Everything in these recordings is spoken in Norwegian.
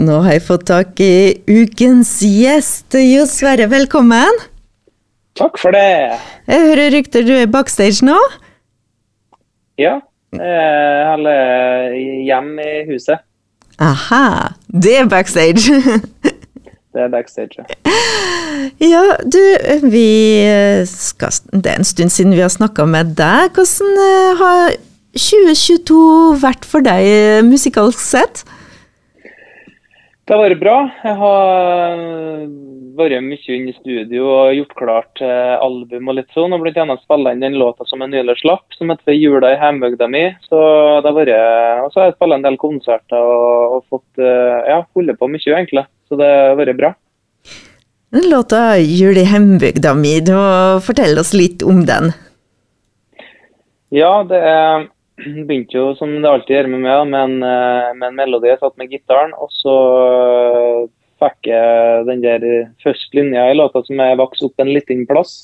Og nå har jeg fått tak i ukens gjest. Jo Sverre, velkommen. Takk for det. Jeg hører rykter du er backstage nå? Ja. Jeg hjemme hjem i huset. Aha. Det er backstage. det er backstage, ja. Ja, du, vi skal Det er en stund siden vi har snakka med deg. Hvordan eh, har 2022 vært for deg musikalsk sett? Det har vært bra. Jeg har vært mye inne i studio og gjort klart album og litt sånn. Og annet spilla inn den låta som jeg nylig slapp, som heter 'Jula i hjembygda mi'. Så det har vært, og så har jeg spilt en del konserter og, og fått ja, holde på mye, egentlig. Så det har vært bra. Den låta 'Jul i hjembygda mi', fortelle oss litt om den. Ja, det er begynte jo som det alltid gjør med meg, med en, med en melodi. Jeg satt med gitaren, og så fikk jeg den der første linja i låta som jeg vokste opp en liten plass.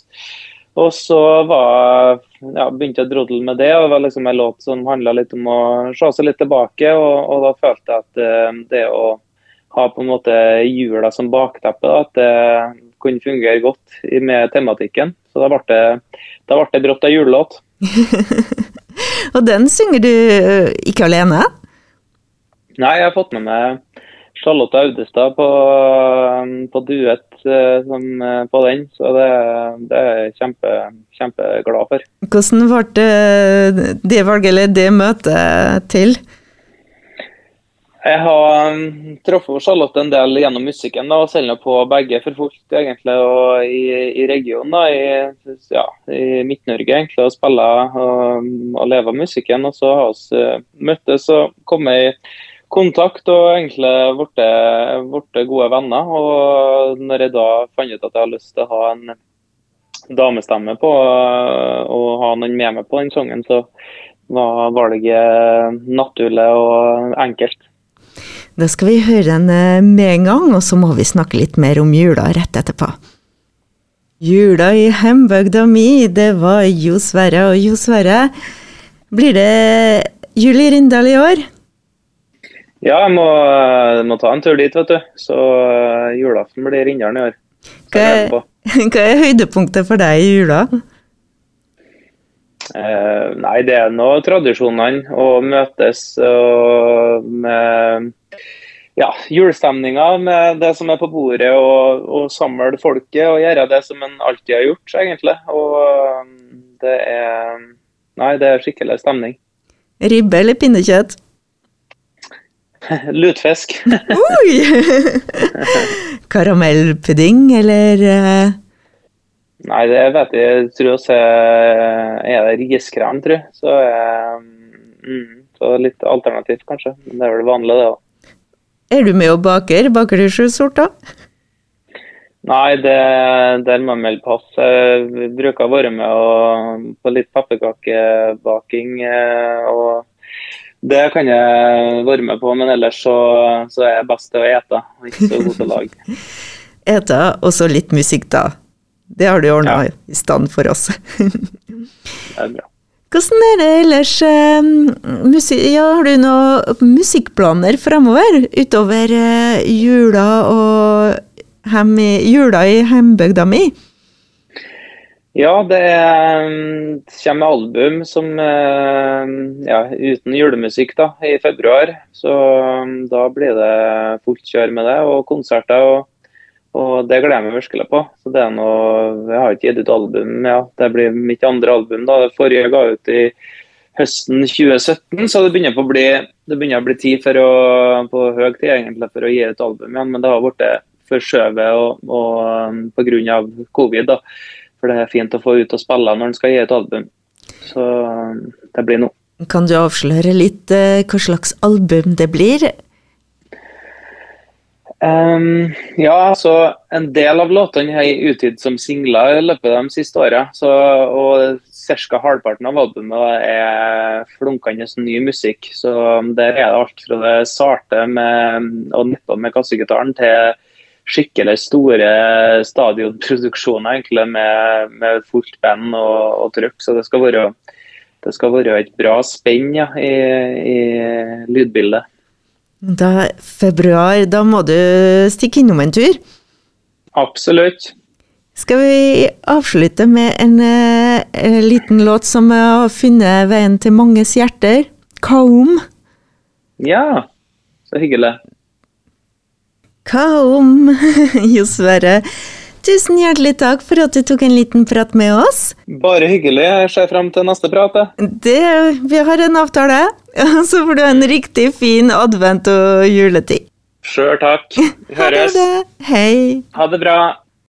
Og så var, ja, begynte jeg å drodle med det, og det var liksom en låt som handla litt om å se seg litt tilbake. Og, og da følte jeg at det å ha på en måte jula som bakteppe, at det kunne fungere godt med tematikken. Så da ble det, da ble det brått ei julelåt. Og den synger du ikke alene? Nei, jeg har fått med meg Charlotte Audestad på, på duett på den, så det, det er jeg kjempe, kjempeglad for. Hvordan ble det, det valget eller det møtet til? Jeg har truffet Charlotte en del gjennom musikken, da, og selger på begge for fullt egentlig, og i, i regionen, da, i, ja, i Midt-Norge, egentlig, og spiller og, og lever av musikken. Og så har vi møttes og kommet i kontakt og egentlig blitt gode venner. Og når jeg da fant ut at jeg har lyst til å ha en damestemme på og ha noen med meg på den sangen, så var valget naturlig og enkelt. Da skal vi høre den med en gang, og så må vi snakke litt mer om jula rett etterpå. Jula i hjembygda mi, det var Jo Sverre og Jo Sverre. Blir det jul i Rindal i år? Ja, jeg må, må, ta en tur dit, vet du. Så uh, julaften blir Rindalen i år. Hva er, hva er høydepunktet for deg i jula? Uh, nei, det er nå tradisjonene. Å møtes og med ja, julestemninga med det som er på bordet, og, og samle folket og gjøre det som en alltid har gjort, egentlig. Og det er Nei, det er skikkelig stemning. Ribbe eller pinnekjøtt? Lutfisk. Oi! Karamellpudding, eller? Nei, det vet jeg. Jeg tror også er det riskrem, tror jeg. Så, mm, så litt alternativt, kanskje. Men det er vel vanlig, det òg. Er du med og baker? Baker du sju sorter? Nei, det, der må jeg melde pass. Jeg bruker å være med og, på litt pepperkakebaking. og Det kan jeg være med på, men ellers så, så er jeg best til å ete. Ikke så god til å lage. ete, og så litt musikk, da. Det har du ordna ja. i stand for oss. det er bra. Hvordan er det ellers ja, Har du noen musikkplaner fremover utover jula og hem, jula i hjembygda mi? Ja, det kommer album som ja, uten julemusikk da, i februar. Så da blir det fullt kjør med det, og konserter. og og det gleder jeg meg virkelig på. Så det er noe, Jeg har ikke gitt ut album, ja. Det blir mitt andre album. da. Det forrige ga ut i høsten 2017, så det begynner, å bli, det begynner å bli tid for å, på høy tid egentlig for å gi ut album igjen. Men det har blitt forskjøvet og, og pga. covid. da. For det er fint å få ut og spille når en skal gi ut album. Så det blir noe. Kan du avsløre litt hva slags album det blir? Um, ja, altså En del av låtene har jeg utgitt som singler i løpet av de siste åra. Og ca. halvparten av albumet er flunkende ny musikk. Så der er det alt fra det sarte med å nippe med kassegitaren til skikkelig store stadionproduksjoner egentlig med, med fullt band og, og trykk. Så det skal, være, det skal være et bra spenn ja, i, i lydbildet. Da, februar, da må du stikke innom en tur. Absolutt. Skal vi avslutte med en, eh, en liten låt som har funnet veien til manges hjerter? Kaum? Ja, så hyggelig. Kaum? Jo Sverre, tusen hjertelig takk for at du tok en liten prat med oss. Bare hyggelig. Jeg ser frem til neste prat. Det, vi har en avtale. Så får du en riktig fin advent og juletid. Sjøl takk. Vi Ha det. høres. Hei. Ha det bra.